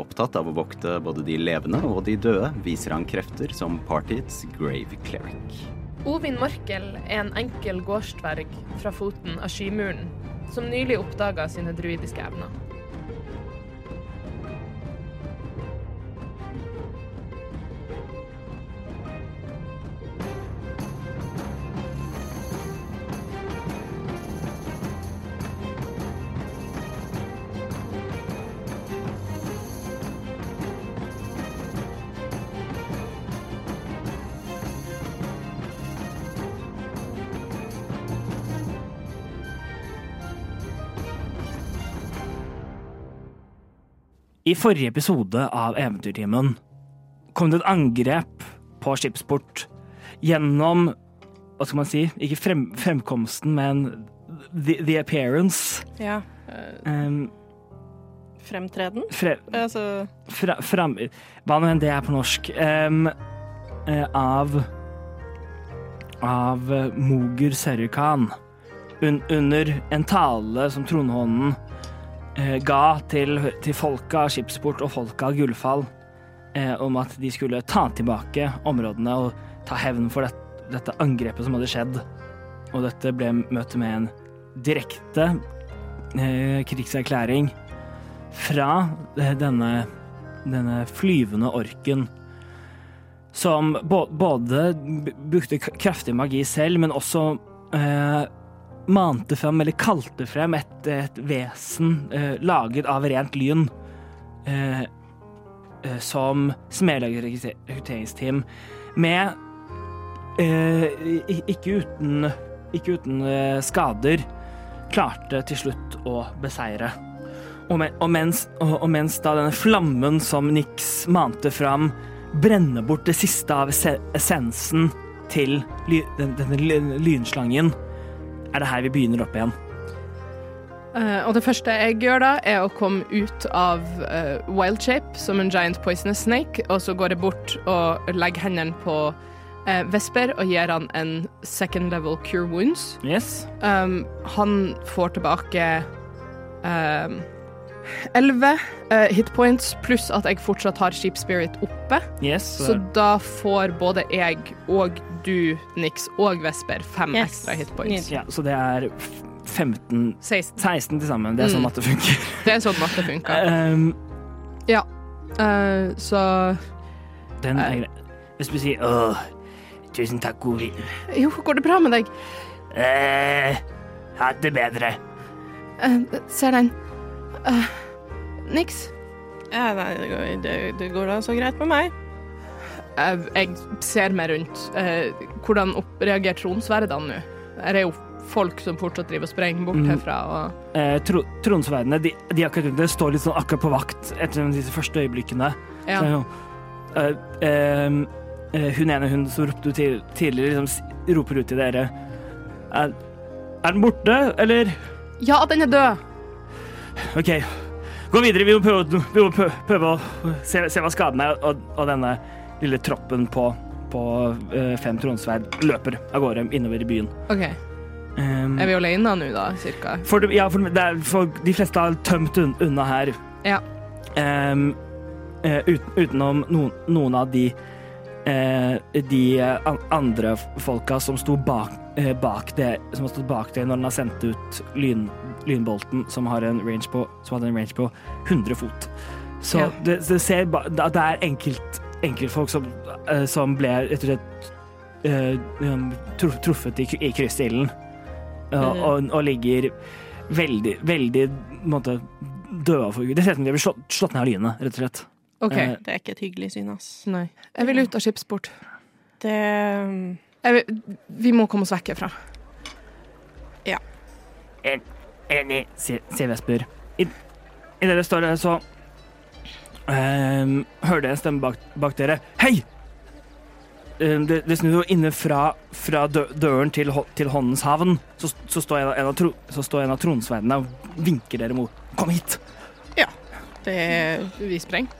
Opptatt av å vokte både de levende og de døde, viser han krefter som partiets grave cleric. Ovin Morkel er en enkel gårdsdverg fra foten av Skymuren, som nylig oppdaga sine druidiske evner. I forrige episode av Eventyrtimen kom det et angrep på skipsport gjennom Hva skal man si? Ikke frem, fremkomsten, men the, the appearance. Ja. Um, Fremtreden? fre, Altså fra, fram, hva nå enn det er på norsk, Um, av av Moger Serrukan un, under en tale som tronhånden ga til, til folka av Skipsport og folka av Gullfall eh, om at de skulle ta tilbake områdene og ta hevn for det, dette angrepet som hadde skjedd. Og dette ble møtt med en direkte eh, krigserklæring fra eh, denne, denne flyvende orken som både brukte kraftig magi selv, men også eh, mante frem, eller kalte frem, et, et vesen eh, laget av rent lyn. Eh, eh, som Smedlaget rekrutteringsteam med eh, ikke uten, ikke uten eh, skader klarte til slutt å beseire. Og, men, og, mens, og, og mens da denne flammen som Nix mante fram, brenner bort det siste av essensen til ly, den, denne ly- lynslangen, er det her vi begynner opp igjen. Uh, og det første jeg gjør da, er å komme ut av uh, wild shape som en giant poisonous snake, og så går jeg bort og legger hendene på uh, Vesper og gir han en second level cure wounds. Yes. Um, han får tilbake elleve 11 eh, hit points, pluss at jeg fortsatt har Sheep Spirit oppe. yes. Så da får både jeg og du, Nix, og Vesper fem Yes. ekstra hitpoints. ja, så det er 15 16. 16 til sammen. Det er sånn Mm. matte funker. Det er sånn matte funker. Um, Ja. Uh, så den er grei. Hvis vi sier åh, tusen takk, Ovi. Jo, går det bra med deg? Eh, ha det bedre. Uh, ser den. Uh, Niks. Ja, nei, det går, det, det går da så greit med meg. Eh, jeg ser meg rundt. Eh, hvordan reagerer tronsverdene nå? Er det jo folk som fortsatt driver og sprenger bort Mm. herfra? Og Eh, tro, tronsverdene de, de akkurat står litt sånn akkurat på vakt etter disse første øyeblikkene. ja. Så er det jo, eh, eh, hun ene hun som ropte til, tidligere, liksom, roper ut til dere er, er den borte, eller? ja, den er død! OK, gå videre. Vi må prøve, vi må prøve å se, se hva skaden er. Og, og denne lille troppen på, på uh, fem tronsverd løper av gårde innover i byen. Okay. Um, Er vi alene nå, da, cirka? for, ja, for, det er, for de fleste har tømt un, unna her. Ja. Um, uh, ut, utenom noen, noen av de uh, de eh, an, andre folka som sto bak, eh, bak det Som har stått bak det når den har sendt ut lyn, lynbolten, som har en range på, som hadde en range på 100 fot. Så Ja. det, det ser det er enkelt, enkeltfolk som, eh, som ble rett og slett eh, um, truffet i, i kryssilden. Og, Mhm. og, og ligger veldig, veldig måte, døde for Det ser ut som de blir slått, slått ned av lynet, rett og slett. OK. Eh, Det er ikke et hyggelig syn, ass. Nei. Jeg vil ut av skipsport. Det Jeg vil, vi må komme oss vekk herfra. En, enig, sier Vesper. I, I det det står der, så ehm, hørte jeg en stemme bak, bak dere. Hei! Um, det, det snur jo inne fra, fra dø, døren til, til Håndens havn. Så, så, står en, av- en av tro, av tronsveinene og vinker dere mot. Kom hit! Ja. Det Vi sprenger.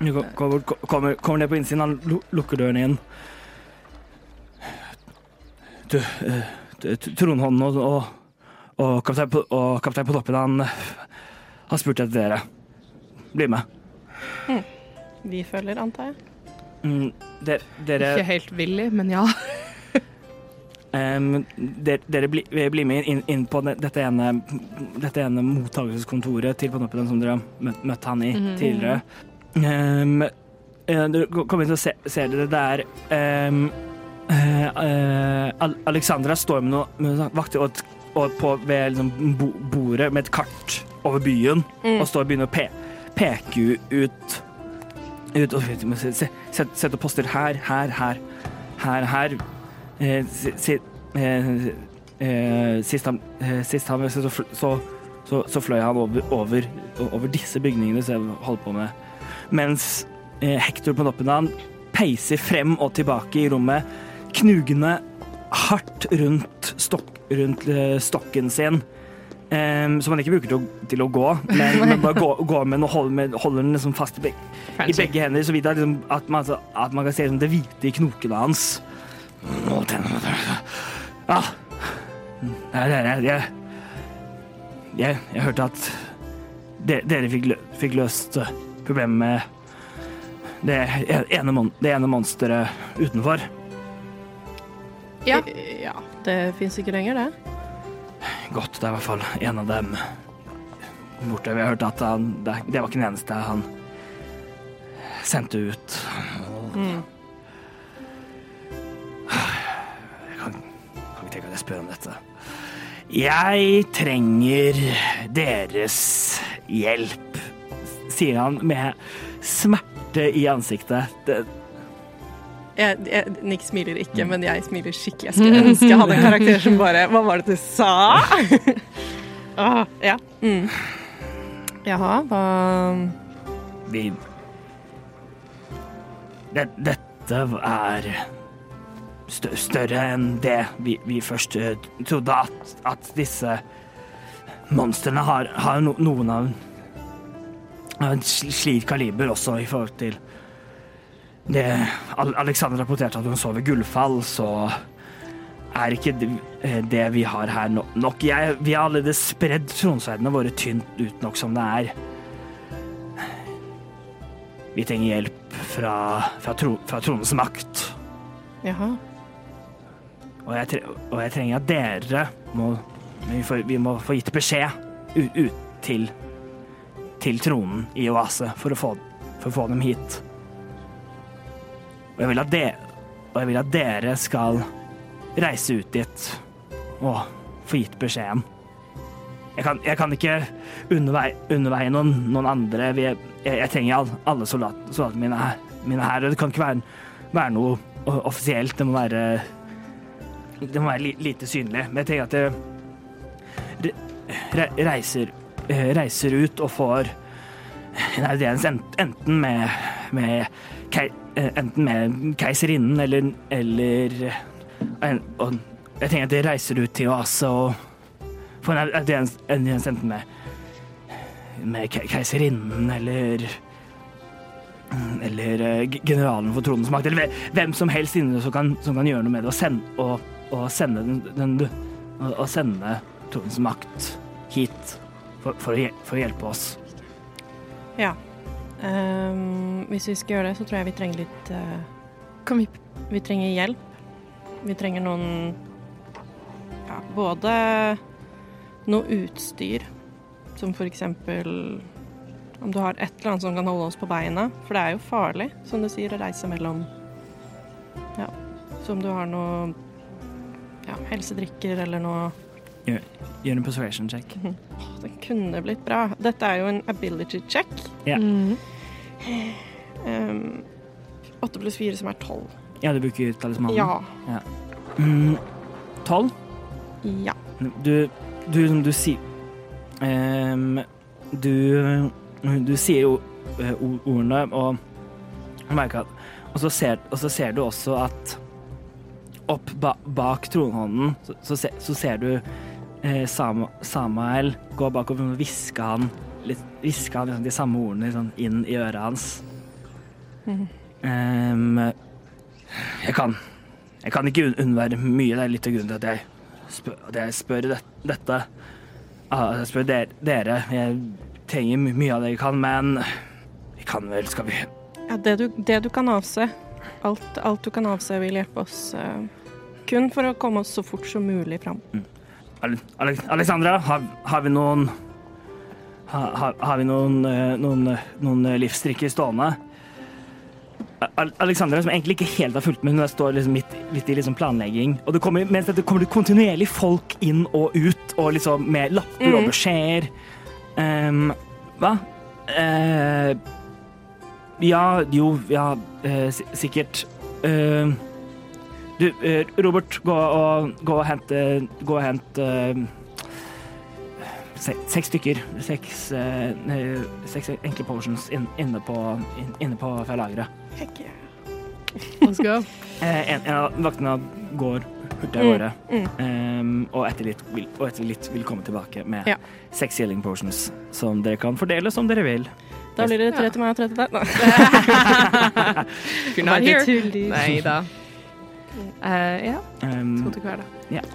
Du Kommer, kommer, kommer ned på innsiden, han lukker døren igjen. Du, eh, du, Trondhånden og, og, og, kaptein på, og kaptein på toppen, han han har spurt etter dere. Bli med. Vi følger, antar jeg. Mm, der, dere Ikke helt villig, men ja. Em, dere, dere bli, blir med inn, inn på dette ene, dette ene mottakelseskontoret til Panoppen som dere har møtt, møtt han i Mhm. tidligere. Um, eh, dere går- kommer inn og se, ser dere der um, Alexandra står med noen med noen vakter og, et- og på ved liksom, bo, bordet med et kart over byen Mm. og står og begynner å pe, peke ut ut og se- se- sette, sette poster her, her, her, her, her. Eh, si, eh, eh, sist han, eh, sist han så, så, så, så fløy han over, over, over disse bygningene som jeg holdt på med. Mens eh, Hector på toppen av han peiser frem og tilbake i rommet, knugende hardt rundt, stok, rundt stokken sin. Em, som man ikke bruker til å, til å gå, men, man bare går, går med den og holder, med, holder den liksom fast i, beg, i begge hender, så vidt at, liksom, at, man, altså, at man kan se liksom, det hvite i knokene hans. Det er- jeg, jeg, jeg hørte at de, dere fikk, lø, fikk løst eh, problemet med det ene, mon, det ene monsteret utenfor. Ja. ja. Det fins ikke lenger, det. Godt, det er i hvert fall en av dem borte. Vi har hørt at han, det, det var ikke den eneste han sendte ut. Mm. Jeg kan, kan ikke tenke at jeg spør om dette. Jeg trenger deres hjelp, sier han med smerte i ansiktet. Det, Jeg, jeg, Nick smiler ikke, men jeg smiler skikkelig. Jeg skulle ønske jeg hadde en karakter som bare Hva var det du sa? ah, ja. Mm. Jaha, hva vi det, Dette er stø, større enn det vi, vi først eh, trodde at, at disse monstrene har, har no, noen av av en slik kaliber også i forhold til det Alexander rapporterte at hun så ved Gullfall, så er ikke det, eh, vi har her nok. Jeg, vi har allerede spredd tronsverdene våre tynt ut nok som det er. Vi trenger hjelp fra, fra, tro, fra tronens makt. Jaha. Og jeg, og jeg trenger at dere må vi, får, vi må få gitt beskjed ut, ut til, til tronen i Oase for å, få, for å få dem hit. Og jeg, vil at de, og jeg vil at dere skal reise ut dit og få gitt beskjeden. Jeg kan, jeg kan ikke undervei, underveie noen, noen andre. Jeg, jeg trenger all, alle soldat, soldatene mine her. Mine her. Det kan ikke være, være noe offisielt. Det må være det må være li, lite synlig. Men jeg tenker at det re, reiser, eh, reiser ut og får en audiens enten med, med enten med keiserinnen eller, eller en, og Jeg tenker at de reiser ut til Oase og får en audiens, enten med, med keiserinnen eller eller eh, generalen for tronens makt, eller hvem som helst inne som kan, som kan gjøre noe med det, og sende, og, og sende, den, den, og sende tronens makt hit for, for, å, for å hjelpe oss. Ja. Ehm, hvis vi skal gjøre det, så tror jeg vi trenger litt uh, Kom hit. Vi trenger hjelp. Vi trenger noen Ja, både noe utstyr, som for eksempel om du har et eller annet som kan holde oss på beina. For det er jo farlig, som du sier, å reise mellom Ja. Så om du har noe ja, helsedrikker eller noe Gjør en persuasion check. Det kunne blitt bra. Dette er jo en ability check. Ja. Mm. Um, 8 pluss 4 som er tolv. Ja, du bruker talismanen. Ja. Mm, Tolv? Ja. Du, du, du sier um, Du Du sier jo eh, ordene, og, at, og, så ser, og så ser du også at opp ba, bak tronhånden så, så, se, så ser du Sam, Samael gå bakover og hviske han litt, hviske han liksom, de samme ordene liksom, inn i øret hans. Um, jeg kan Jeg kan ikke un- unnvære mye. Det er litt av grunnen til at jeg spør, at jeg spør det, dette. Ah, Jeg spør dere, dere. Jeg trenger my- mye av det jeg kan, men vi kan vel Skal vi Ja, det du, det du kan avse. Alt, alt du kan avse vil hjelpe oss. eh, kun for å komme oss så fort som mulig fram. Ale- Alexandra, har, har vi noen har, har, vi noen, eh, noen, eh, noen livstrikker stående? Alexandra, som egentlig ikke helt har fulgt med, hun står liksom midt, midt i liksom planlegging. Og det kommer, mens det kommer det kontinuerlig folk inn og ut, og liksom med lapper og Mhm. beskjeder. Um, hva? Uh, ja, jo, ja, uh, sikkert. Ehm, du, eh, Robert, gå og, gå og hente Gå og hente eh, se, seks stykker. Seks, eh, eh, seks enkle potions inn, inne på, inn, inne på lageret. Heck yeah. Let's go. Eh, en, en av vaktene går hurtig av Mm, gårde, mm. ehm, og, etter litt, vil, og etter litt vil komme tilbake med Ja. seks healing potions som dere kan fordele som dere vil. Da blir det tre Ja. til meg og tre til deg. Nei da. Eh, ja, Um, to til hver, da.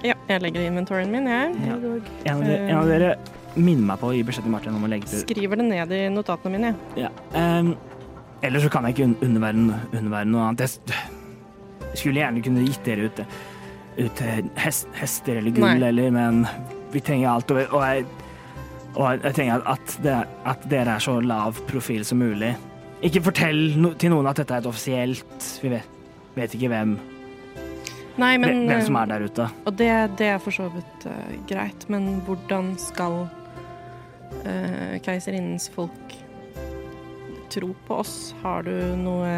Ja, jeg legger i inventoryen min, jeg. Ja. En, av dere, en av dere minner meg på å gi beskjed til Martin om å legge til skriver det ned i notatene mine. jeg. Ja. Um, ellers så kan jeg ikke un undervære, undervære noe annet. Jeg skulle gjerne kunne gitt dere ut, ut hest, hester eller gull, Nei. eller, men vi trenger alt. Og, og, jeg, og jeg trenger at, det, at dere er så lav profil som mulig. Ikke fortell no til noen at dette er et offisielt Vi vet, vet ikke hvem, Nei, men hvem som eh, er der ute. Og det, det er for så vidt uh, greit, men hvordan skal uh, keiserinnens folk tro på oss? Har du noe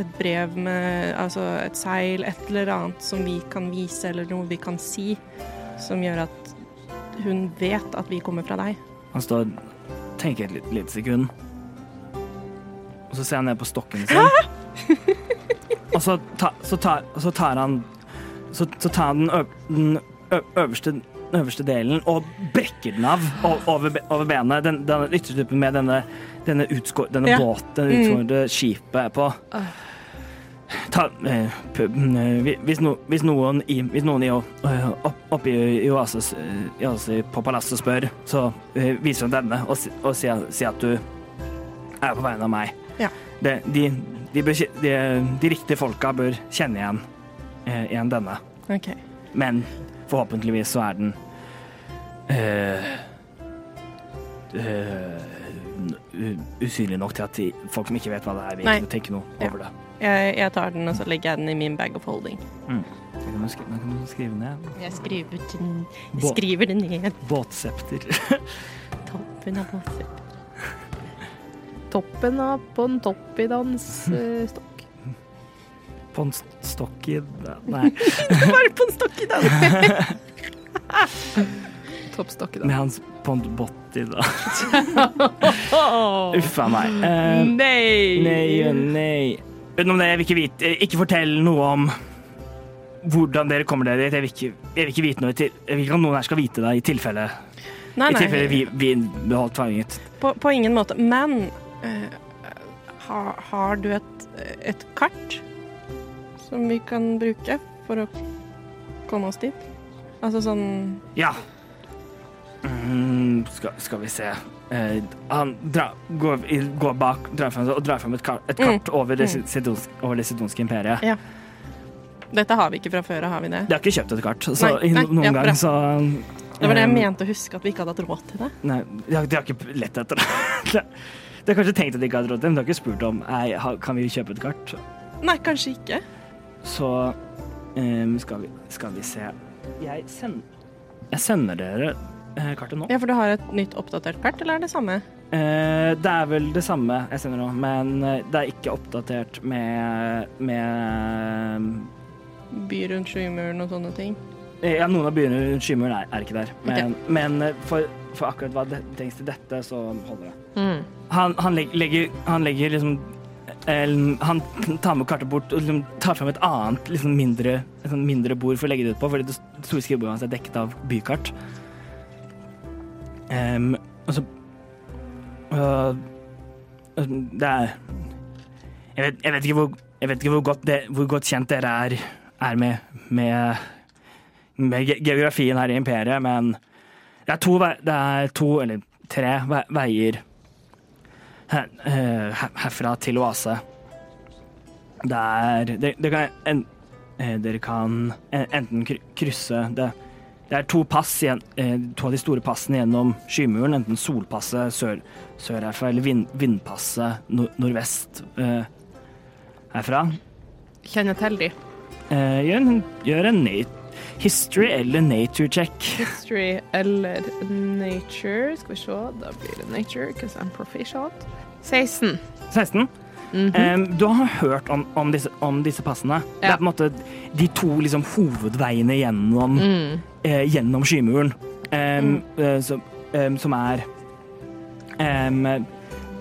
et brev med altså et seil, et eller annet som vi kan vise, eller noe vi kan si, som gjør at hun vet at vi kommer fra deg? Han står og tenker et lite, lite sekund. Og så ser han ned på stokken sin. og så, ta, så, tar, så tar han Så, så tar han den, ø, den ø, øverste, øverste delen og brekker den av over, over benet. Den, denne ytterste tuppen med denne, denne, utskår, denne Ja. båten, Mm. denne utskårede skipet på. Ta, eh, pu- eh, hvis, no, hvis noen i, hvis noen i, eh, opp, oppe i, Oasis, eh, i Oasis på palasset spør, så viser han denne og, og sier si at du er på vegne av meg. Ja. Det, de, de, bør, de, de riktige folka bør kjenne igjen, eh, igjen denne. Okay. Men forhåpentligvis så er den eh, eh, usynlig nok til at de, folk som ikke vet hva det er, vil Nei. ikke tenke noe Ja. over det. Jeg, jeg tar den, og så legger jeg den i min bag of holding. Mm. kan du skrive, da kan du skrive ned. Jeg skriver den, jeg skriver den ned. Båtsepter. Toppen av båten. Toppen av på en toppidans-stokk. På en st- stokk i Nei, Bare på en stokk i! Med hans pond botti, da. Uff a meg. Uh, Nei! nei nei. Utenom det, jeg vil ikke vite Ikke fortell noe om hvordan dere kommer dere dit. Jeg vil ikke, jeg vil ikke vite noe til, Jeg vil ikke at noen her skal vite det, i tilfelle, Nei, i tilfelle vi, vi ble holdt fanget. på, på ingen måte. Men eh, har, har du et, et kart som vi kan bruke for å komme oss dit? Altså sånn Ja. Mm, skal, skal vi se. Eh, han dra, går, går bak drar frem, og drar frem et kart, et kart over, det Mm. sidonsk, over det sidonske imperiet. Dette har vi ikke fra før av, har vi det? De har ikke kjøpt et kart, så Nei, nei, noen ja, gang så Det var det jeg eh, mente å huske, at vi ikke hadde hatt råd til det. Nei, de har, de har ikke lett etter det. De har kanskje tenkt at de ikke hadde råd til men de har ikke spurt om Ei, kan vi kjøpe et kart. Nei, kanskje ikke. Så um, skal, vi, skal vi se Jeg, send, jeg sender dere eh, kartet nå. Ja, for du har et nytt oppdatert kart, eller er det samme? Uh, det er vel det samme jeg sender nå, men det er ikke oppdatert med, med By rundt Skymuren og sånne ting. Ja, noen av byene rundt Skymuren er, er ikke der. Men, men eh, for, for akkurat hva det trengs til dette, så holder det. Mm. Han, han, legger, han legger liksom Han tar med kartet bort og liksom tar fram et annet liksom mindre, et sånn mindre bord for å legge det ut på, fordi det store skrivebordet hans er dekket av bykart. Um, og så uh, Det er jeg vet, jeg vet ikke, hvor, vet ikke hvor, godt det, hvor godt kjent dere er, er med, med, med geografien her i imperiet, men det er to, det er to eller tre veier her, eh, herfra til Oase. Det er det, det kan, en, eh, Dere kan enten krysse det, det er to pass eh, to av de store passene gjennom Skymuren. Enten Solpasset sør, sør herfra eller vind, Vindpasset nord, nordvest eh, herfra. Kjenner til de. Eh, gjør en, gjør en history eller nature check. History eller nature. Skal vi se, da blir det nature, because I'm proficient. 16. 16. Mm -hmm. um, du har hørt om, om, disse, om disse passene. Det er på en måte de to liksom, hovedveiene gjennom, Mm. uh, gjennom skymuren, um, mm. uh, som, um, som er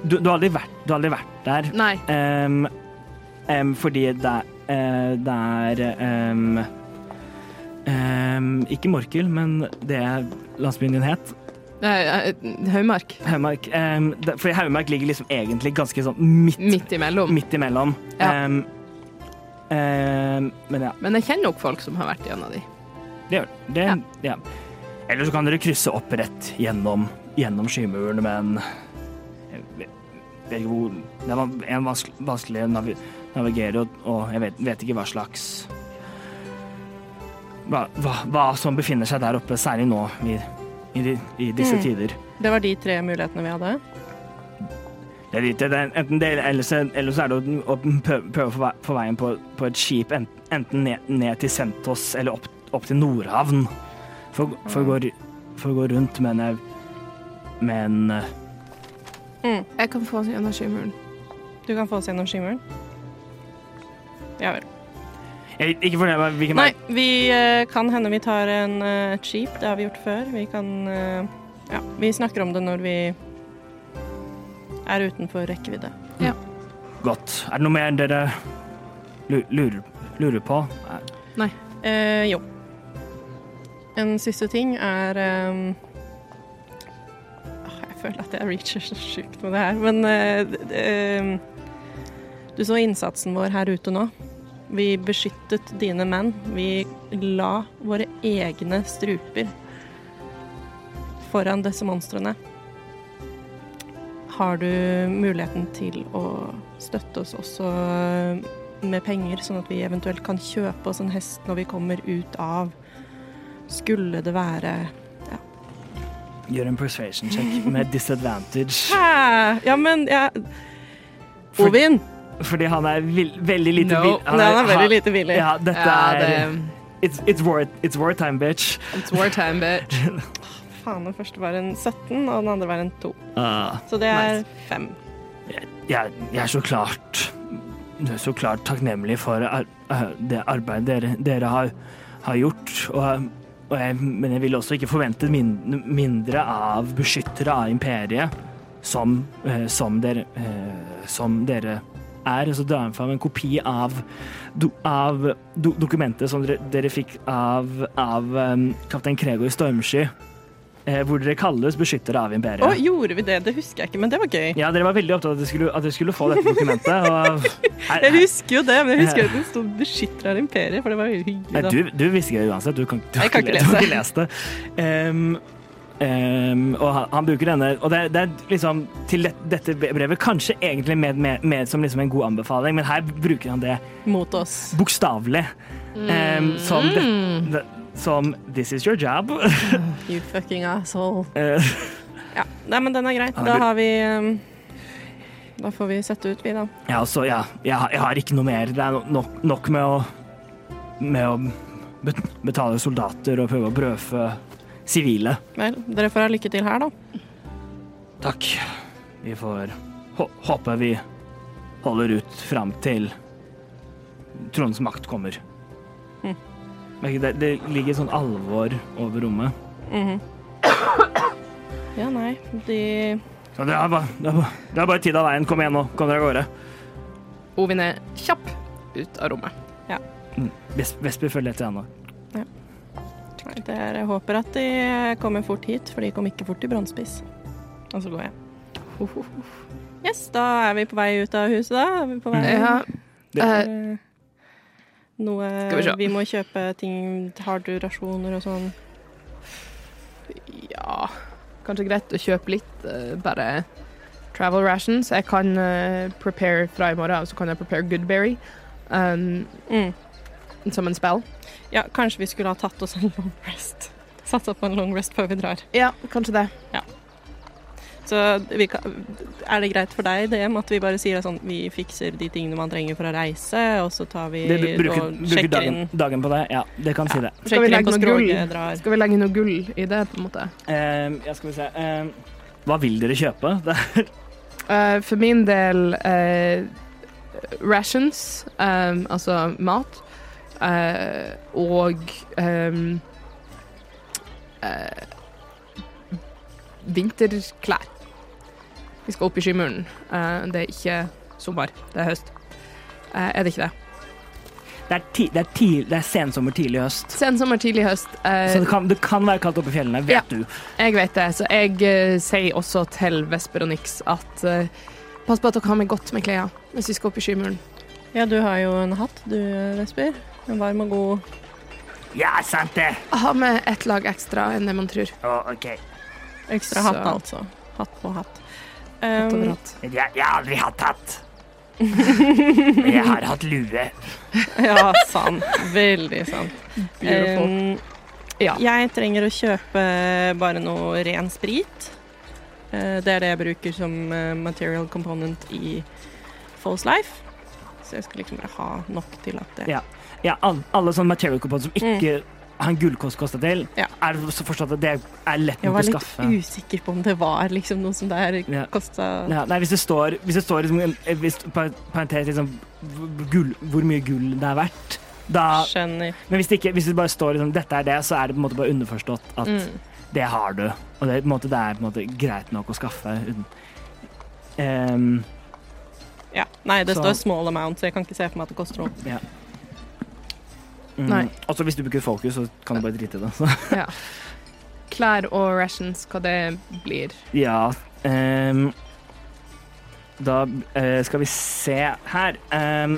du, du, har aldri vært, du har aldri vært der, Nei. fordi det, eh, det er Ikke Morkel, men det landsbyen din het. Eh, Høymark. Haumark. Um, det- for Haumark ligger liksom egentlig ganske sånn midt Midt imellom. midt imellom. Ja. Um, um, men ja, Men jeg kjenner nok folk som har vært gjennom de. det gjør det. Ja. Ja. Eller så kan dere krysse opp rett gjennom, gjennom skymuren, men jeg vet, vet ikke hvor Det er en vanskelig, vanskelig å navi, navigere, og, og jeg vet, vet ikke hva slags hva, hva, hva som befinner seg der oppe, særlig nå i, i, de- i disse Mm. tider. Det var de tre mulighetene vi hadde. Det er, litt, det er enten det, eller så, eller så er det å, prøve, prøve å få veien på, på et skip enten ned, ned til Sentos eller opp, opp til Nordhavn. For, for, å gå, for å gå rundt, men jeg Men mm. Jeg kan få oss gjennom Skimuren. Du kan få oss gjennom skimuren. Ja vel. Jeg, Ikke fortell meg hvilken Nei, vei. vi eh, kan hende vi tar en, eh, et skip. Det har vi gjort før. Vi kan eh, Ja, vi snakker om det når vi er utenfor rekkevidde. Godt. Er det noe mer dere lu- lurer, lurer på? Nei. Eh, jo. En siste ting er ehm, Jeg føler at jeg reacher så sjukt med det her, men eh, d- d- ehm, Du så innsatsen vår her ute nå. Vi beskyttet dine menn. Vi la våre egne struper foran disse monstrene. Har du muligheten til å støtte oss også med penger, sånn at vi eventuelt kan kjøpe oss en hest når vi kommer ut av Skulle det være Gjør en persuasion check med disadvantage. Hæ? Ja, men jeg ja. Ovin! Fordi han er vil, veldig lite No. villig. Nei, han er veldig lite villig. Ja, dette Ja, er it's, it's, war, it's wartime, bitch. It's wartime, bitch. Faen, den første var en 17, og den andre var en 2. Uh, Så det er fem. jeg, jeg er så klart så klart takknemlig for ar eh, det arbeidet dere, dere har, har gjort. Og, og jeg, men jeg vil også ikke forvente min, mindre av beskyttere av imperiet som, eh, som, dere, eh, som dere er. Så drar jeg fram en kopi av, av do, dokumentet som dere, dere fikk av, av um, kaptein Krego i Stormsky. Eh, hvor dere kalles beskyttere av imperiet. Å, gjorde vi det? Det husker jeg ikke, men det var gøy. Ja, dere var veldig opptatt av at dere skulle, at dere skulle få dette dokumentet. Og, her, Jeg husker jo det, men jeg husker at den sto 'beskytter av imperiet', for det var jo hyggelig. Nei, du, du visste ikke det uansett. Du kan, du Jeg kan ikke lese, Du lese. ikke lest det. Ehm, ehm, og han, han bruker denne Og det, det er liksom til det, dette brevet kanskje egentlig med, med, med som liksom en god anbefaling, men her bruker han det Mot oss. bokstavelig. Ehm, som, det, det, som 'this is your job'. You fucking asshole. Uh. Ja, Nei, men den er greit. Da har vi um, Da får vi sette ut, vi, da. ja, altså, ja, jeg, har- jeg har ikke noe mer. Det er nok, nok med å med å betale soldater og prøve å brødfø sivile. Vel, dere får ha lykke til her, da. Takk. Vi får håpe vi holder ut fram til Trondens makt kommer. Det, det ligger sånn alvor over rommet. Mhm. Ja, nei, de Så det er bare, det er bare, det er bare tid av veien. Kom igjen nå. Kom dere av gårde. Ovin er kjapp ut av rommet. Ves- Vesper følger etter henne. Nei, er, Jeg håper at de kommer fort hit, for de kom ikke fort til Brannspiss. Og så går jeg. Yes, da er vi på vei ut av huset, da. Er vi på vei Ja, Det- eh, Eh, Noe Skal vi se. vi må kjøpe ting Har du rasjoner og sånn? ja Kanskje greit å kjøpe litt, eh, bare travel rations. Jeg kan eh, prepare fra i morgen, så kan jeg prepare Goodberry um, Mm. som en spell. Ja, kanskje vi skulle ha tatt oss en long rest. Satsa på en long rest før vi drar. Ja, kanskje det. Så vi kan, er det greit for deg, DM, at vi bare sier sånn Vi fikser de tingene man trenger for å reise, og så tar vi Det, bruker, og sjekker dagen, inn, dagen på det. Ja, det kan si det. Skal vi legge noe gull? skroget. Skal vi legge noe gull i det, på en måte? Uh, ja, skal vi se. Uh, hva vil dere kjøpe? der? er, Eh, for min del eh, rations, um, altså mat, eh, og um, uh, vinterklær. Vi skal opp i skymuren. Uh, det er ikke sommer, det er høst. Eh, er det ikke det? det er, ti, det er, ti, det er sensommer, tidlig høst. Sensommer, tidlig høst. eh, Så det kan, det kan være kaldt oppe i fjellene, vet Ja. du. Jeg vet det, så jeg eh, sier også til Vesper og Nix at eh, pass på at dere har med godt med klær hvis vi skal opp i skymuren. Ja, du har jo en hatt, du, Vesper. En varm og god Ja, sant det. Ha med ett lag ekstra enn det man tror. Å, OK. ekstra Så- hatt, altså. Hatt på hatt. Um, over hatt. Jeg, jeg har aldri hatt hatt. Men jeg har hatt lue. ja, sant. Veldig sant. Beautiful. Um, Ja. Jeg trenger å kjøpe bare noe ren sprit. Eh, Det er det jeg bruker som eh, material component i False Life. Så jeg skal liksom bare ha nok til at det Ja. Ja, alle, alle sånne material components som ikke har en gullkost kosta til, Ja. er så forstått at det er lett nok å skaffe. Jeg var litt usikker på om det var liksom noe som der Ja. kosta Ja, nei, hvis det står, hvis det står liksom, hvis, parentes liksom, gull, hvor mye gull det er verdt, da Skjønner. Men hvis det, ikke, hvis det bare står liksom, dette er det, så er det på en måte bare underforstått at Mm. det har du. Og det, måte, det er på en måte greit nok å skaffe. uten- Ehm, Ja. Nei, det Så- står small amount, så jeg kan ikke se for meg at det koster noe. Mm, Nei. Også hvis du bruker fokus, så kan du bare drite i det. Ja. Klær og rations, hva det blir. Ja Um, Da uh, skal vi se her. um,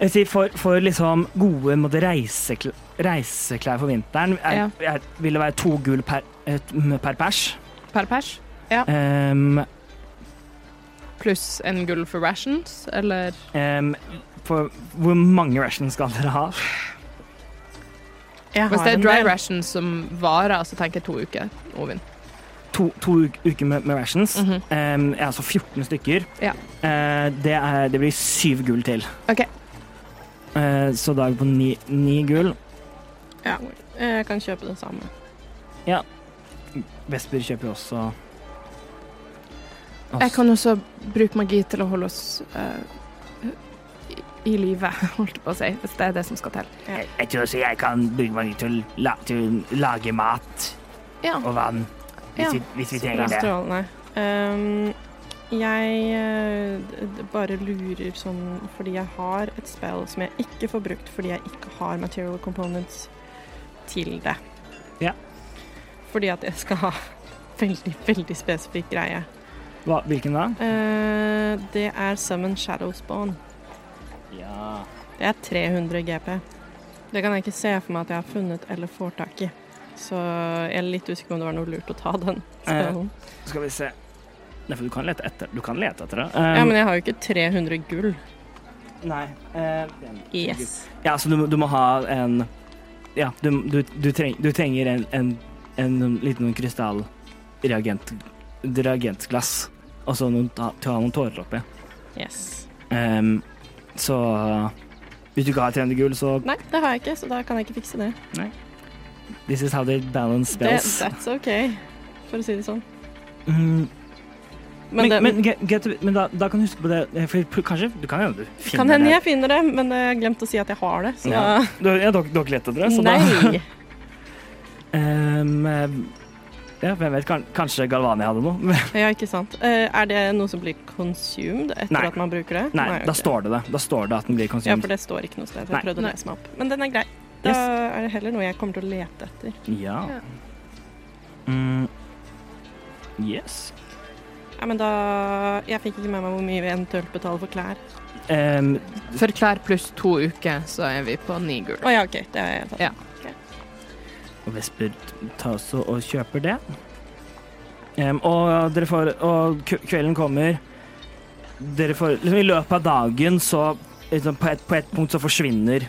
jeg sier for, for liksom gode måte, reisekl reiseklær for vinteren er, er, vil det være to gull per, per pers. Per pers, Ehm, pluss en gull for rations, eller ehm, for hvor mange rations skal dere ha? Jeg Hvis det er dry rations som varer, så tenker jeg to uker. Ovin. To, to uker med, med rations. Mhm. Ehm, ja, altså 14 stykker. Ja. Uh, det, er, det blir syv gull til. OK. Uh, så da er vi på ni, ni gull. Ja, jeg kan kjøpe det samme. Ja. Vesper kjøper også Jeg kan også bruke magi til å holde oss eh, i, livet, holdt jeg på å si, hvis det er det som skal til. Jeg, jeg tror også jeg kan bruke meg til, å la, til å lage mat Ja. og vann. Hvis, Ja. vi, hvis vi Det trenger er det. strålende. Um, jeg eh, d- d- bare lurer sånn fordi jeg har et spill som jeg ikke får brukt fordi jeg ikke har material components til det. Ja. Fordi at jeg skal ha veldig, veldig spesifikk greie. Hva, hvilken da? Uh, det er Summon Shadow Spawn. Ja. Det er 300 GP. Det kan jeg ikke se for meg at jeg har funnet eller får tak i. Så jeg er litt usikker på om det var noe lurt å ta den Eh, Skal vi se. Nei, for du kan lete etter, du kan lete etter det. ja, Um, men jeg har jo ikke 300 gull. Nei. eh, Yes. Ja, så du, du må ha en Ja, du, du, du, treng, du trenger en, en, en liten krystallreagentglass. Og så ta- noen tårer oppi. Yes. Um, så hvis du ikke har 300 gull, så Nei, det har jeg ikke, så da kan jeg ikke fikse det. This is how they balance det that's OK, for å si det sånn. Mm, Men, det, men, get- get- men da, da kan du huske på det eh, For kanskje du kan hende du finner kan hende det. jeg finner det, men jeg har glemt å si at jeg har det. Så Ja. Du, dere, dere lette etter det, så nei. Da. eh, Ja, hvem vet, kanskje Galvani hadde noe? Ja, ikke sant. Eh, er det noe som blir consumed etter Nei. at man bruker det? Nei, da står det det. Da står det at den blir Ja, for det står ikke noe sted. Jeg prøvde å lese meg opp. Men den er grei. Da Yes. er det heller noe jeg kommer til å lete etter. Ja. Ja. Mm. Yes. Ja, men da Jeg fikk ikke med meg hvor mye vi eventuelt betaler for klær. Um, For klær pluss to uker, så er vi på ni gull. Å ja, OK. Det har jeg tatt. Ja. Vesper tar også og kjøper det. Um, og dere får Og kvelden kommer. Dere får liksom I løpet av dagen så liksom, på, et, på et punkt så forsvinner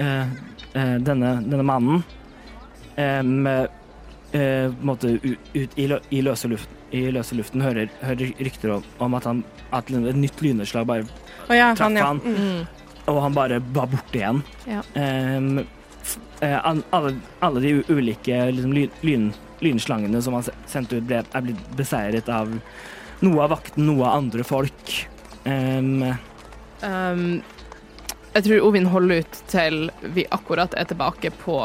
uh, uh, denne, denne mannen. Um, uh, måte ut, ut i, lø, i, løse luften, I løse luften hører, hører rykter om, om at, han, at et nytt lynnedslag bare oh, ja, Traff han, ja. han. Mm. Og han bare var borte igjen. Ja. An- alle, alle de ulike liksom, lyn, lyn, lynslangene som han sendte ut, ble, er blitt beseiret av noe av vakten, noe av andre folk. Um, Um, jeg tror Ovin holder ut til vi akkurat er tilbake på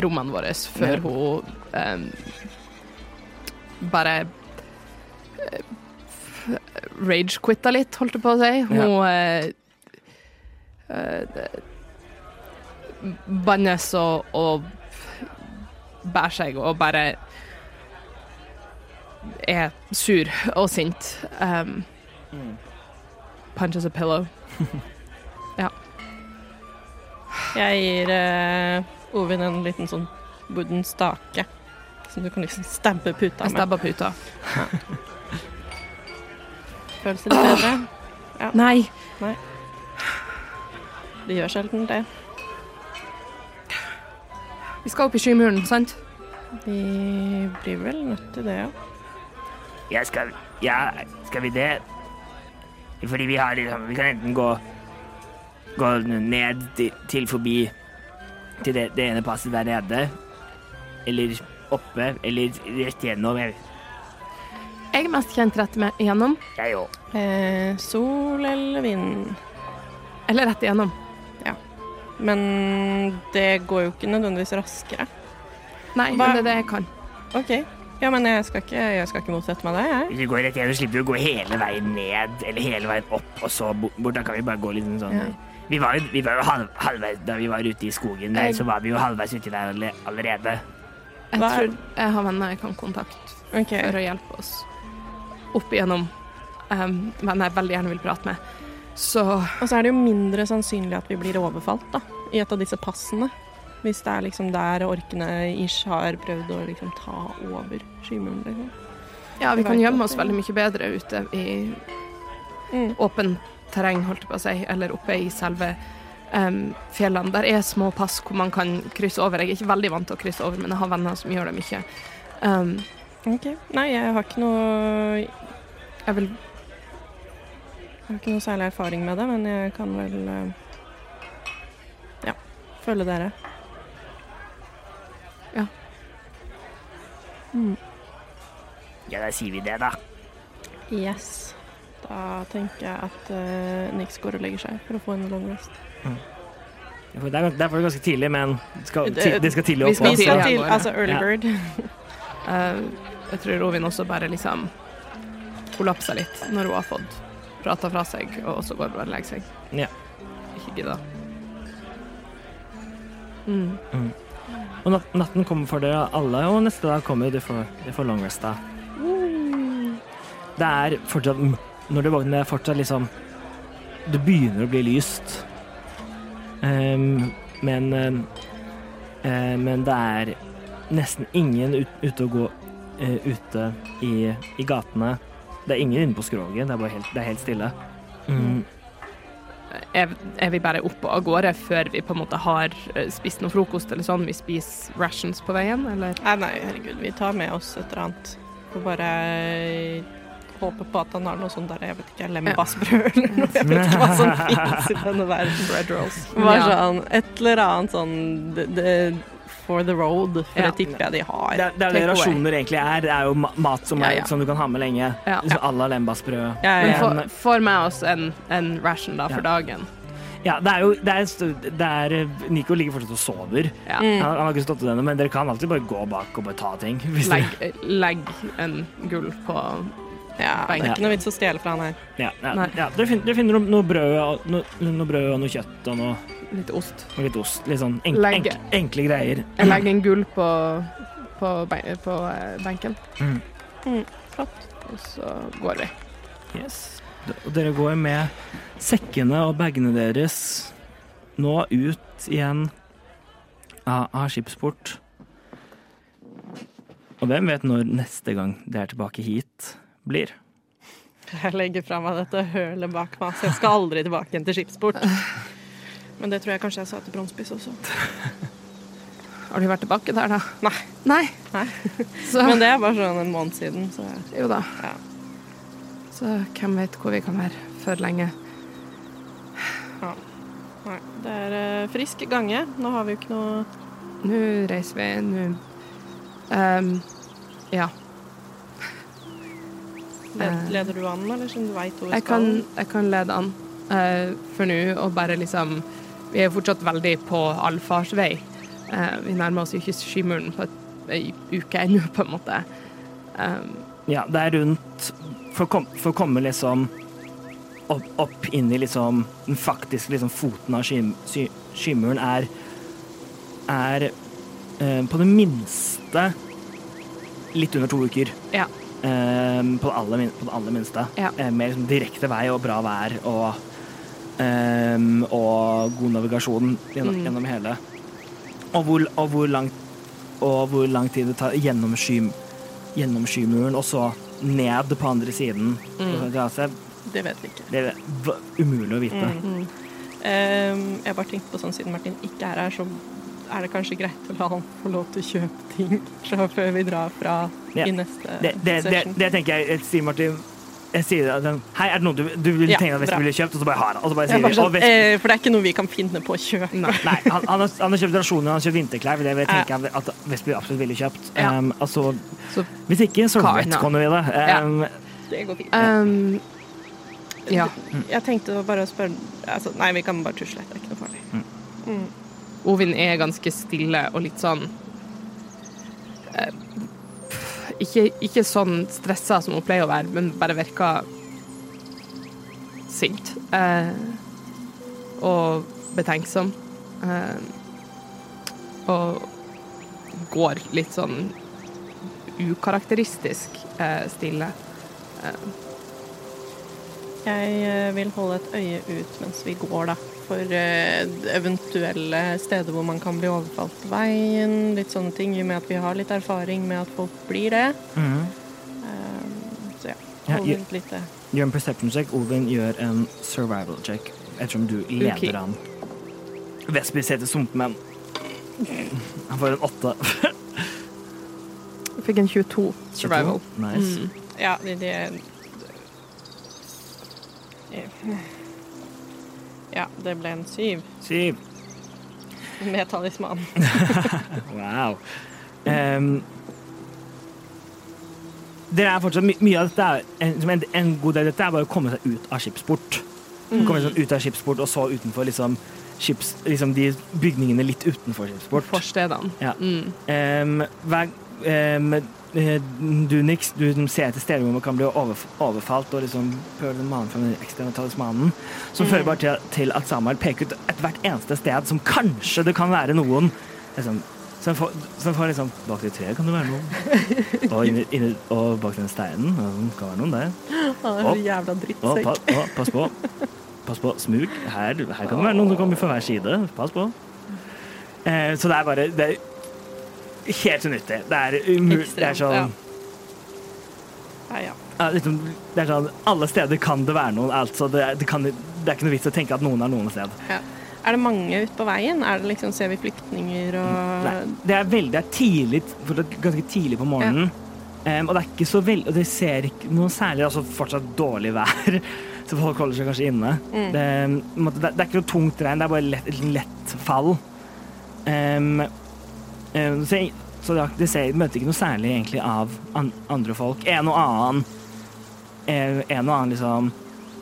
rommene våre, før Ja. hun um, bare eh, rage-quitta litt, holdt jeg på å si. Hun ja. uh, det- bannes og, og bærer seg og bare er sur og sint. Um, punches a pillow. Jeg gir uh, Ovin en liten sånn wooden stake. Som du kan liksom stabbe puta Jeg med. stabber puta. Føles det bedre? Nei. Det gjør sjelden det. Vi skal opp i skymuren, sant? Vi blir vel nødt til det, ja. ja, skal, ja, skal vi det? Fordi vi har liksom Vi kan enten gå Gå ned til, til forbi til det, det ene passet der nede, eller oppe, eller rett gjennom. Jeg, Jeg er mest kjent rett med igjennom, jeg òg. Eh, sol eller vind? eller rett igjennom. Men det går jo ikke nødvendigvis raskere. Nei, Hva- men det er det jeg kan. OK. Ja, men jeg skal ikke, jeg skal ikke motsette meg det, jeg. Hvis vi går rett gjennom, slipper vi å gå hele veien ned, eller hele veien opp, og så bort. Da kan vi bare gå litt sånn Ja. Vi var jo, vi var jo halv, halvveis da vi var ute i skogen der, Jeg- så var vi jo halvveis uti der allerede. Jeg Hva tror jeg har venner jeg kan kontakte okay. for å hjelpe oss opp igjennom. Um, venner jeg veldig gjerne vil prate med. Så Og så er det jo mindre sannsynlig at vi blir overfalt, da, i et av disse passene. Hvis det er liksom der orkene ish har prøvd å liksom ta over skymuren, liksom. ja, vi kan gjemme oss veldig mye bedre ute i Mm. åpen terreng, holdt jeg på å si, eller oppe i selve um, fjellene. Der er små pass hvor man kan krysse over. Jeg er ikke veldig vant til å krysse over, men jeg har venner som gjør det mye. Um, OK. Nei, jeg har ikke noe jeg vil Jeg har ikke noe særlig erfaring med det, men jeg kan vel eh, ja, følge dere. Ja. Mm. Ja, da sier vi det, da. Yes. Da tenker jeg at uh, Nix går og legger seg for å få en long rest. Mm. Det er, det er ganske tidlig, men det skal, ti- det skal tidlig vi opp. skal Vi også. skal tidlig til altså early Ja. bird. uh, Jeg tror Rovin også bare liksom kollapsa litt når hun har fått prata fra seg, og så går hun bare og legger seg. Ja. Ikke gidda. Mm. Og natten kommer for dere alle, og neste dag kommer de for, de for long rest da. Det er fortsatt Når du våkner, det er fortsatt liksom Det begynner å bli lyst. Um, men eh, Men det er nesten ingen ut, ute å gå uh, ute i, i gatene. Det er ingen inne på skroget, det er bare helt, det er helt stille. Mm. Er, er vi bare oppe og av gårde før vi på en måte har eh, spist noe frokost eller sånn? Vi spiser rations på veien, eller? Nei, nei, herregud, vi tar med oss et eller annet. Får bare håpe på at han har noe sånn der, jeg vet ikke, lembasbrød eller noe. Jeg vet ikke hva som finnes i denne verden. Bread rolls. Bare sånn, et eller annet sånn det, det for the road, for Ja. det tipper jeg de har. Det det, er det rasjoner egentlig er. Det er jo mat som, er, ja. som du kan ha med lenge. Ja. À la lembasbrød. Ja, ja, Men ja. for, får med oss en, en ration da for Ja. dagen. Ja, det er jo det er, det er, Nico ligger fortsatt og sover. Ja. Mm. Han, han har ikke stått til denne, men dere kan alltid bare gå bak og bare ta ting. Hvis Legg, legg en gull på ja, det er ikke noe vits å stjele fra han her. ja, ja, ja, dere, finner, dere finner noe, noe, brød, og, noe, noe brød og noe kjøtt og noe, litt ost. og litt ost. Litt sånn enk, enk, enkle greier. Jeg legger en gull på, på, ben- på eh, benken, Mm. Mm, flott. og så går vi. Yes. Og dere går med sekkene og bagene deres nå ut igjen av, av skipsport. Og hvem vet når neste gang det er tilbake hit blir? Jeg legger fra meg dette hølet bak meg, så jeg skal aldri tilbake igjen til skipsport. Men det tror jeg kanskje jeg sa til Bronsebiss også. Har du vært tilbake der, da? Nei. Nei. Nei. Men det er bare sånn en måned siden, så jo da. ja. Så hvem vet hvor vi kan være før lenge. Nei. Det er eh, frisk gange. Nå har vi jo ikke noe Nå reiser vi, nå um, Ja. led, Eh. Leder du an, eller siden du veit hvor vi Jeg skal? kan, jeg kan lede an uh, for nå, og bare liksom Vi er fortsatt veldig på allfarsvei. Uh, vi nærmer oss ikke skymuren på ei uke ennå, på en måte. Um, Ja, det er rundt For å kom, komme liksom opp, opp inn i liksom den faktiske liksom foten av sky, sky, skymuren er er eh, på det minste litt under to uker. Ja. Eh, på, det aller, på det aller minste. Ja. Eh, med liksom direkte vei og bra vær og eh, og god navigasjon gjennom, Mm. gjennom hele. Og hvor, og, hvor langt, og hvor lang tid det tar gjennom, sky, gjennom skymuren, og så ned på andre siden. Mm. Det, Det vet vi ikke. det er umulig å vite. Mm. Um, jeg bare tenkte på sånn, siden Martin ikke er her, så er det kanskje greit å la han få lov til å kjøpe ting fra før vi drar fra Ja. i neste Det, det, det, session. det tenker jeg, sier Martin jeg sier at den, Hei, er det noe du, du vil Ja, tenke at hvis ville kjøpt, og så bare har han og så bare sier bare vi, sånn, og eh, for det er ikke noe vi kan finne på å kjøpe. nei. Nei, han, han, har, han har kjøpt rasjoner, han har kjøpt vinterklær. Det vil jeg tenke at Vestby absolutt ville kjøpt. Ja. Um, altså, Så hvis ikke, så retconner vi det. Um, Det går fint. Um, ja. Jeg tenkte bare å spørre altså, Nei, vi kan bare tusle. Det er ikke noe farlig. Mm. Ovin er ganske stille og litt sånn eh, ikke, ikke sånn stressa som hun pleier å være, men bare virker sint. Eh, og betenksom. Eh, og går litt sånn ukarakteristisk eh, stille. Eh, Jeg eh, vil holde et øye ut mens vi går, da. For eh, eventuelle steder hvor man kan bli overfalt på veien. Litt sånne ting, i og med at vi har litt erfaring med at folk blir det. mhm. Um, så ja, Ja, hold gjør- et Gjør en perception check. Ovin gjør en survival check, ettersom du leder okay. han. Vestby ser til sumpmenn. Han får en åtte. jeg fikk en 22 survival. Nice. Mm. Ja, det, det Ja, det ble en syv Syv. med talisman. Wow. Um, det er fortsatt my mye av dette en, som en, en god del av dette er bare å komme seg ut av skipsport. Komme seg ut av skipsport og så utenfor liksom, skips, liksom de bygningene litt utenfor skipsport. Forstedene. Ja. Mm. Um, hver, eh, du, Nix, du ser etter man kan bli overfalt og liksom prøve å mane fram den ekstra talismanen, som fører bare til, at Samuel peker ut et hvert eneste sted som kanskje det kan være noen. Liksom, som får, som får liksom Bak det treet kan det være noen. Og, inni, inni, og bak den steinen kan det være noen der. Han er så jævla Og, drittsekk. pa, og, pass på. Pass på. Smug. Her, her kan det være noen som kommer fra hver side. Pass på. Eh, så det er bare det er helt unyttig. Det er umulig. Det er sånn ja. Ja, liksom, det er sånn Alle steder kan det være noen. Altså, det, er, det, kan, det er ikke noe vits å tenke at noen er noen sted. Ja. Er det mange ute på veien? Er det liksom, ser vi flyktninger og Nei, det er veldig det er tidlig, for det ganske tidlig på morgenen. Um, og det er ikke så veldig Og det ser ikke noe særlig Altså fortsatt dårlig vær, så folk holder seg kanskje inne. Mm. Det, det, er ikke noe tungt regn, det er bare lett, et lett fall. Em, Eh, så så det, det ser, møter ikke noe særlig egentlig av an, andre folk. En og annen eh, En og annen liksom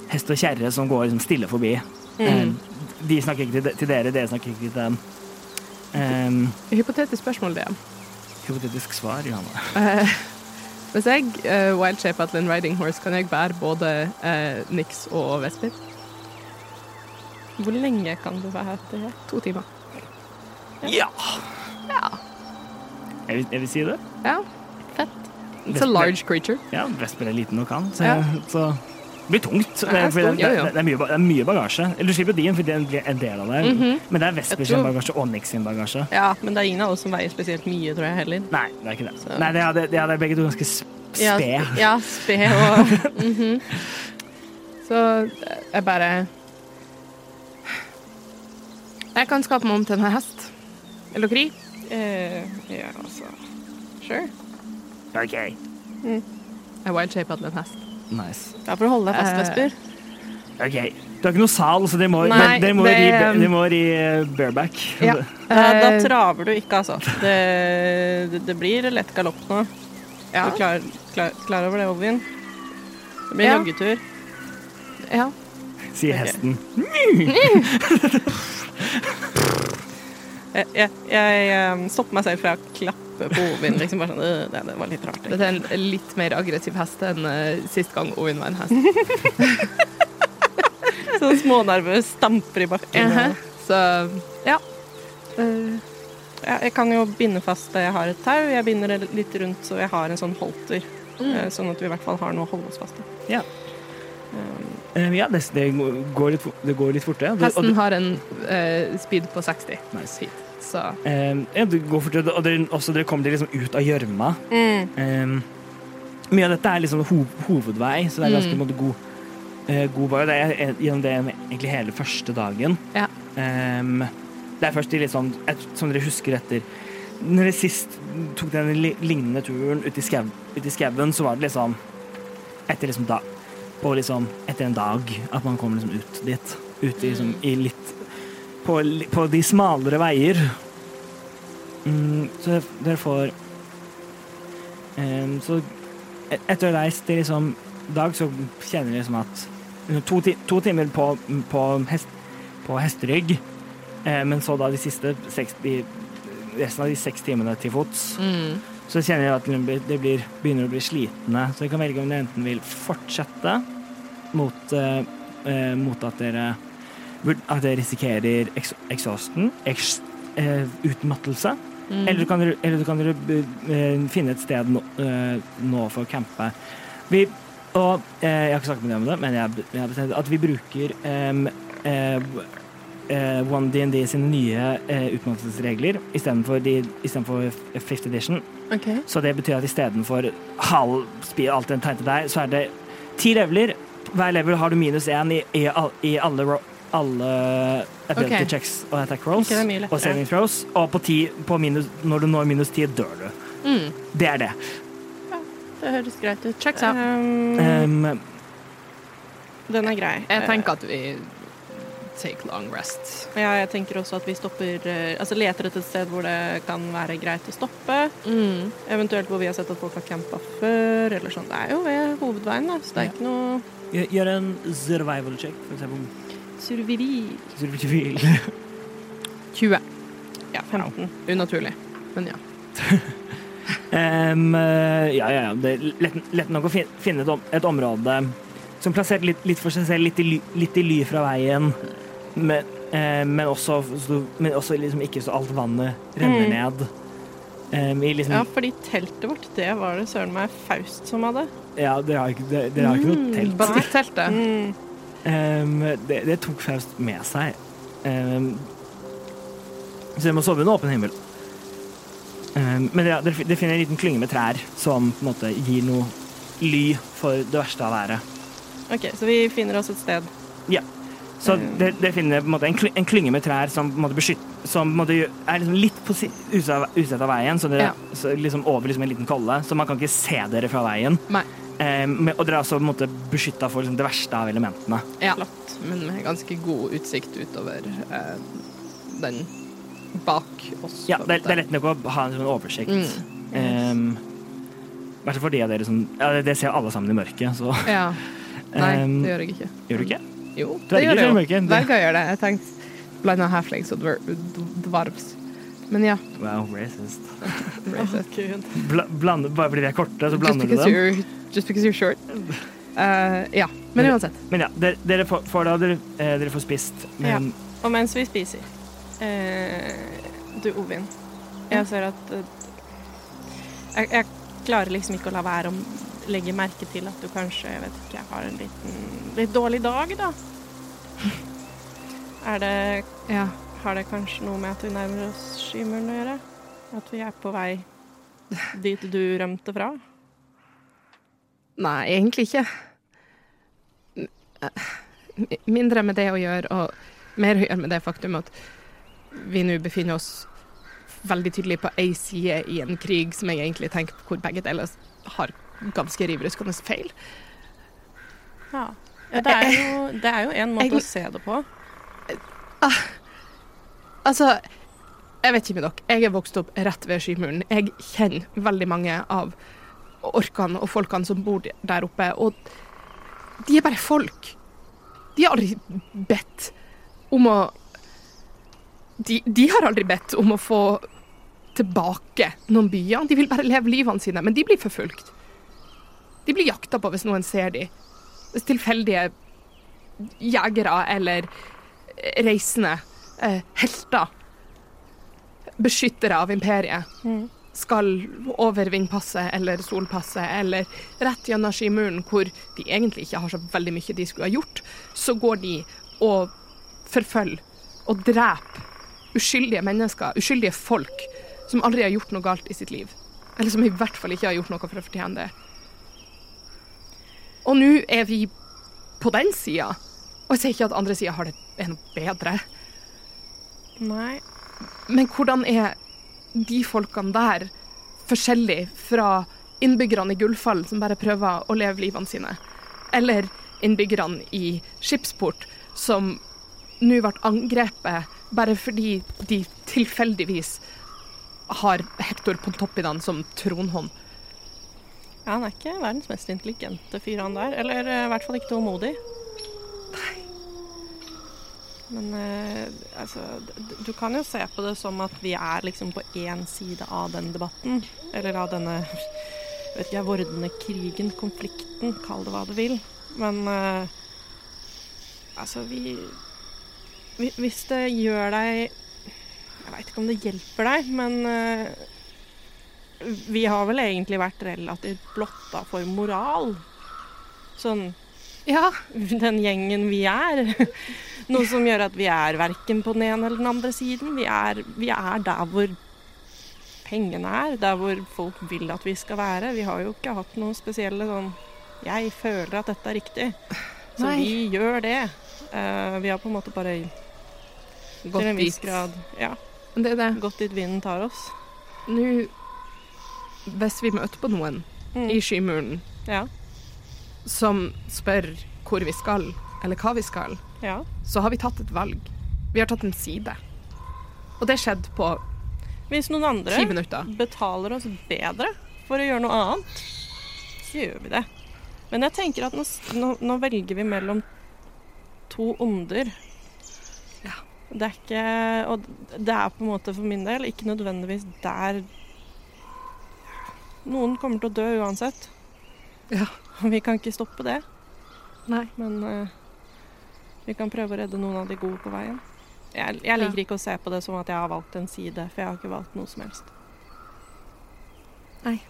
hest og kjerre som går liksom stille forbi. Eh, de snakker ikke til, de- til dere, dere snakker ikke til dem. Um, Hypotetisk spørsmål, det. hypotetisk svar, Johanna. Eh, hvis jeg uh, wildshaper til en riding horse, kan jeg bære både uh, Nix og Vesper? Hvor lenge kan du være her? To timer. Ja! Ja. Jeg vil, jeg vil si det. ja. Fett. It's a large creature. Ja, Vesper er liten nok kan, så, Ja. så det blir tungt. Det, er det, stort, jo, jo. det, det, er mye, ba- det er mye bagasje. Eller du slipper din, for den blir en del av det. Mhm. Men det er Vesper Jeg sin tror- bagasje og Nix sin bagasje. Ja, men det er ingen av oss som veier spesielt mye, tror jeg heller. Nei, det er ikke det. Så- Nei, det hadde, det hadde begge to ganske sp- Ja, spe. Ja, spe og Mhm. Så eh, jeg bare Jeg kan skape meg om til en hest. Eller kri. Eh, Ja, altså Sure. OK. Jeg wildshaper til en hest. Nice. Da får du holde deg fast, Vesper. Uh, OK. Du har ikke noe sal, så de må, Nei, dere må, det- ri, de må ri eh, bareback. Ja. Da, da Eh, traver du ikke, altså. Det, det, det blir lett galopp nå. ja. Du klar, klar, klar over det, Ovin? Det blir Ja. joggetur. ja. Sier Ok. hesten. Jeg, jeg, jeg um, stopper meg selv fra å klappe på Ovin. Liksom bare sånn, «Øh, det, det var litt rart. Dette er en litt mer aggressiv hest enn uh, sist gang Ovin var en hest. Sånn smånervøs, stamper i bakken. Mhm. Så ja. Uh. Ja, jeg kan jo binde fast det jeg har et tau. Jeg binder det litt rundt så jeg har en sånn holter. Mm. Sånn at vi i hvert fall har noe å holde oss fast i. Ja. Um, ja, det, det, går litt, det går litt fortere. hesten har en uh, speed på 60 Nice. feet, så Eh, ja, det går fortere, og dere, også dere kommer dere liksom ut av gjørma. mm. Eh, mye av dette er liksom ho hovedvei, så det er ganske Mm. måte, god, uh, god vei. Det er gjennom det egentlig hele første dagen. Ja. Um, det er først i litt sånn, et, som dere husker etter Når dere sist tok den lignende turen ut i, skau, ut i skauen, så var det liksom etter liksom da, på liksom etter en dag at man kommer liksom ut dit. Ut liksom, i litt på, på de smalere veier. Mm, så dere får um, så etter å ha reist i liksom dag, så kjenner jeg liksom at to, ti to timer på, på, hest, på hesterygg, eh, men så da de siste seks, de, resten av de seks timene til fots, mm. Så kjenner jeg at det blir- begynner å bli slitne. Så jeg kan velge om dere enten vil fortsette mot, eh, eh, mot at dere at dere risikerer ex exhausten, ex eh, utmattelse, Mm. eller kan dere, eller kan dere eh, finne et sted nå, eh, nå for å campe. Vi, og jeg har ikke snakket med deg om det, men jeg, jeg har bestemt at vi bruker One DND sine nye eh, utmattelsesregler istedenfor de- istedenfor fifth edition. OK. Så det betyr at istedenfor halv speed, alt den tegnte deg, så er det ti leveler. Hver level har du minus én i, i, i alle, alle ability okay. checks og attack rolls og saving throws. Og på ti, på minus, når du når minus ti, dør du. Mm. Det er det. Det høres greit ut. Checks out. Um, Um, den er grei. Jeg tenker at vi take long rest. Ja, jeg tenker også at vi stopper eh, Altså leter etter et sted hvor det kan være greit å stoppe. Mm. Eventuelt hvor vi har sett at folk har campa før, eller sånn. Det er jo ved hovedveien, da, så det er Ja. ikke noe gjør en survival check, for eksempel. Survivil. Survivil. 20. Ja, 15. Unaturlig. Men ja. Um, ja, ja, ja. Det er lett, lett nok å finne et, om, et område som plassert litt, litt for seg selv, litt i, ly, litt i ly fra veien, men, eh, men også, så, men også liksom ikke så alt vannet renner Mm. ned. Um, i liksom, Ja, ja. fordi teltet vårt, det var det søren meg Faust som hadde. dere har ikke, dere, dere har ikke noe telt. Bastikkteltet. Mm. Um, det, det tok Faust med seg. Um, så dere må sove under åpen himmel. Um, men ja, dere, dere finner en liten klynge med trær som på en måte gir noe ly for det verste av været. OK, så vi finner oss et sted. Så det, dere finner på en, måte, en, en klynge med trær som på en måte beskytter Som på en måte, gjør- er liksom litt på si- av- veien, så dere, Ja. så liksom over liksom en liten kolle, så man kan ikke se dere fra veien. Nei. Um, og dere er også på beskytta for liksom, det verste av elementene. Ja. Flott. Men med ganske god utsikt utover eh, den bak oss. Ja, det det er lett nok å ha en sånn oversikt. Mm. Ehm, I hvert fall for de av dere som Ja, det- det ser alle sammen i mørket, så Ja. Nei, Ehm, det gjør jeg ikke. Gjør du ikke? Jo, det gjør det jo. Dverger gjør det. Jeg tenkte blanda halflings og dver dvarvs. Men ja. Wow, racist. racist. Bla, blande, bare fordi vi er korte, så blander du because, dem. just because you're short. Uh, ja, men uansett. Men ja, dere, dere får, får da dere, eh, dere får spist. Men Og mens vi spiser eh, Du, Ovin. Jeg ser at eh, jeg, jeg klarer liksom ikke å la være å legge merke til at du kanskje jeg vet ikke, har en liten litt dårlig dag, da. Er det Ja. Har det kanskje noe med at vi nærmer oss skymuren å gjøre? At vi er på vei dit du rømte fra? Nei, egentlig ikke. Mindre med det å gjøre, og mer å gjøre med det faktum at vi nå befinner oss veldig tydelig på ei side i en krig som jeg egentlig tenker på hvor begge deler har ganske rivruskende feil. Ja. det, er jo, det er jo en måte Jeg- å se det på. Altså, jeg vet ikke med dere. Jeg er vokst opp rett ved Skymuren. Jeg kjenner veldig mange av orkene og folkene som bor der oppe, og de er bare folk. De har aldri bedt om å de, de har aldri bedt om å få tilbake noen byer. De vil bare leve livene sine, men de blir forfulgt. De blir jakta på hvis noen ser de. Hvis tilfeldige jegere eller reisende eh, helter, beskyttere av imperiet, Mm. skal over vindpasset eller solpasset eller rett gjennom skimuren, hvor de egentlig ikke har så veldig mye de skulle ha gjort, så går de og forfølger og dreper uskyldige mennesker, uskyldige folk, som aldri har gjort noe galt i sitt liv. Eller som i hvert fall ikke har gjort noe for å fortjene det. Og nå er vi på den sida. Og jeg sier ikke at andre sida har det er noe bedre. Nei. Men hvordan er de folkene der forskjellig fra innbyggerne i Gullfall som bare prøver å leve livene sine? Eller innbyggerne i Skipsport som nå ble angrepet bare fordi de tilfeldigvis har Hector Pontoppidan som tronhånd? Han er ikke verdens mest intelligente fyr, han der. Eller eh, i hvert fall ikke tålmodig. Men eh, altså Du kan jo se på det som at vi er liksom på én side av den debatten. Eller av denne vet ikke vordende krigen, konflikten, kall det hva du vil. Men eh, altså, vi Hvis det gjør deg Jeg veit ikke om det hjelper deg, men eh, vi har vel egentlig vært relativt blotta for moral. Sånn Ja, den gjengen vi er. Noe som gjør at vi er verken på den ene eller den andre siden. Vi er, vi er der hvor pengene er, der hvor folk vil at vi skal være. Vi har jo ikke hatt noe spesielle sånn Jeg føler at dette er riktig, så Nei. vi gjør det. Uh, vi har på en måte bare til gått en viss dit. grad ja, det det. gått dit vinden tar oss. Nå Hvis vi møter på noen Mm. i Skymuren Ja. som spør hvor vi skal, eller hva vi skal, ja. så har vi tatt et valg. Vi har tatt en side. Og det skjedde på Hvis noen andre betaler oss bedre for å gjøre noe annet, så gjør vi det. Men jeg tenker at nå, nå, nå velger vi mellom to onder. Ja. Det er ikke Og det er på en måte for min del ikke nødvendigvis der Noen kommer til å dø uansett. Ja. Og vi kan ikke stoppe det. Nei. Men eh, vi kan prøve å redde noen av de gode på veien. Jeg, jeg liker ikke å se på det som at jeg har valgt en side, for jeg har ikke valgt noe som helst. Nei.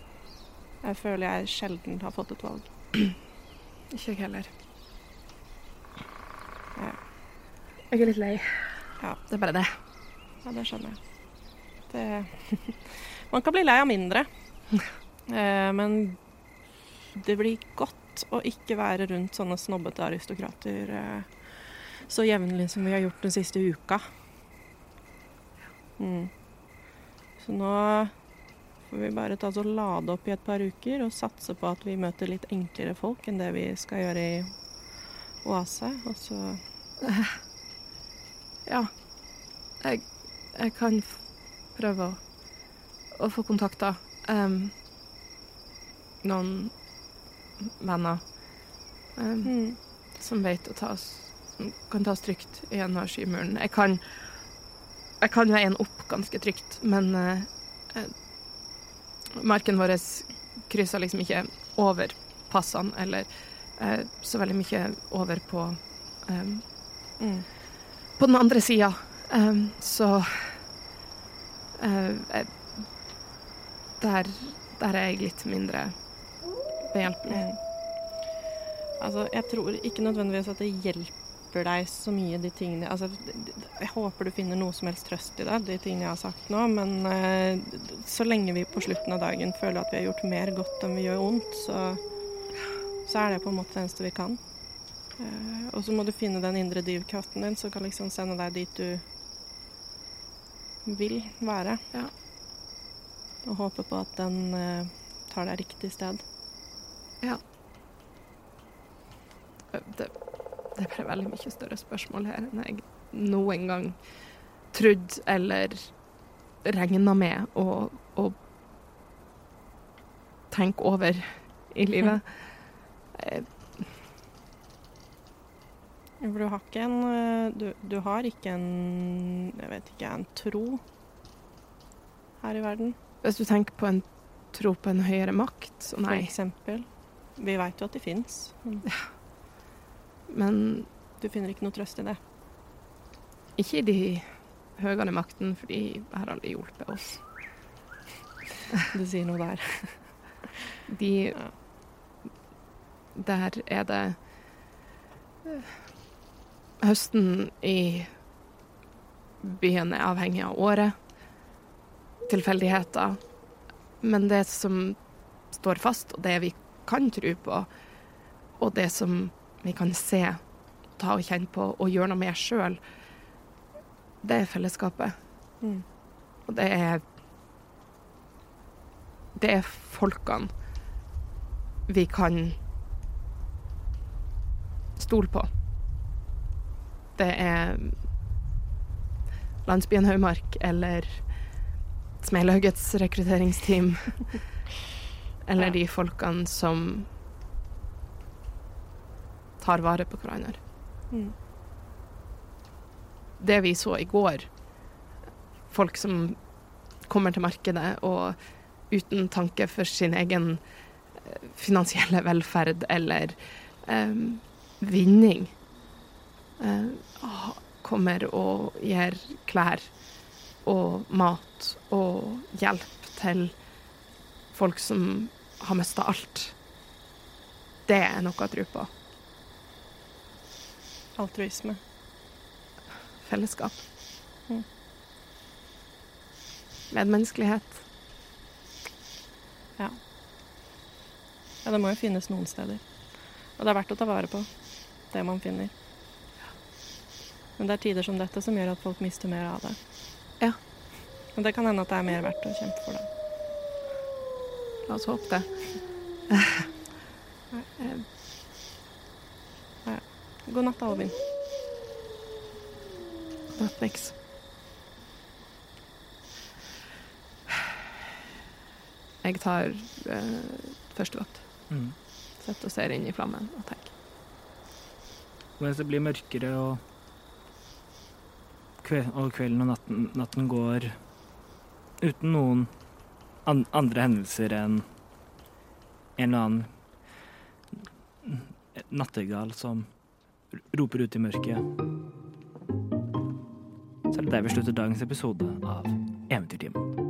Jeg føler jeg sjelden har fått et valg. Ikke jeg heller. Ja. Jeg er litt lei. Ja. Det er bare det. Ja, det skjønner jeg. Det Man kan bli lei av mindre. Eh, men det blir godt å ikke være rundt sånne snobbete aristokrater eh, så jevnlig som vi har gjort den siste uka. Mm. Så nå får vi bare ta og lade opp i et par uker og satse på at vi møter litt enklere folk enn det vi skal gjøre i Oase. Og så Ja. Jeg, jeg kan prøve å, å få kontakter. um, noen venner um, Mm. som vet å ta oss kan ta oss trygt gjennom skymuren. Jeg kan Jeg kan veien opp ganske trygt, men eh, marken vår krysser liksom ikke over passene eller uh, så veldig mye over på um, Mm. på den andre sida. Um, så uh, der, der er jeg litt mindre behjelpelig. Altså, jeg tror ikke nødvendigvis at det hjelper deg så mye, de tingene altså, Jeg håper du finner noe som helst trøst i det, de tingene jeg har sagt nå, men eh, så lenge vi på slutten av dagen føler at vi har gjort mer godt enn vi gjør vondt, så, så er det på en måte det eneste vi kan. Eh, og så må du finne den indre drivkraften din som kan liksom sende deg dit du vil være. Ja. Og håpe på at den eh, tar deg riktig sted. Det, det er bare veldig mye større spørsmål her enn jeg noen gang trodde eller regna med å, å tenke over i livet. Eh, For du har ikke en eh, du, du har ikke en Jeg vet ikke, en tro her i verden, Hvis du tenker på en tro på en høyere makt, så for eksempel. Vi veit jo at de fins, men Men du finner ikke noe trøst i det. ikke i de høyere makten, for de har aldri hjulpet oss. Du sier noe der. De Ja. Der er det eh, Høsten i byen er avhengig av året. Tilfeldigheter. Men det som står fast, og det vi kan tro på, og det som vi kan se, ta og kjenne på og gjøre noe med sjøl, det er fellesskapet. Mm. Og det er Det er folkene vi kan stole på. Det er landsbyen Haumark eller Smelhaugets rekrutteringsteam. eller Ja. de folkene som tar vare på hverandre. Mm. det vi så i går, folk som kommer til markedet og uten tanke for sin egen eh, finansielle velferd eller um, vinning, ah, kommer og gir klær og mat og hjelp til folk som har mista alt. Det er noe å tro på. Altruisme. Fellesskap. Mm. Medmenneskelighet. Ja, det må jo finnes noen steder. Og det er verdt å ta vare på det man finner. Men det er tider som dette som gjør at folk mister mer av det. Ja. Men det kan hende at det er mer verdt å kjempe for det. La oss håpe det. God natt, Alvin. Nattniks. Jeg tar eh, første vakt. Mm. Sitter og ser inn i flammen og tenker. Mens det blir mørkere og, kve og kvelden og natten, natten går uten noen an andre hendelser enn en eller annen nattergal som roper ut i mørket. Så er det der vi slutter dagens episode av Eventyrtimen.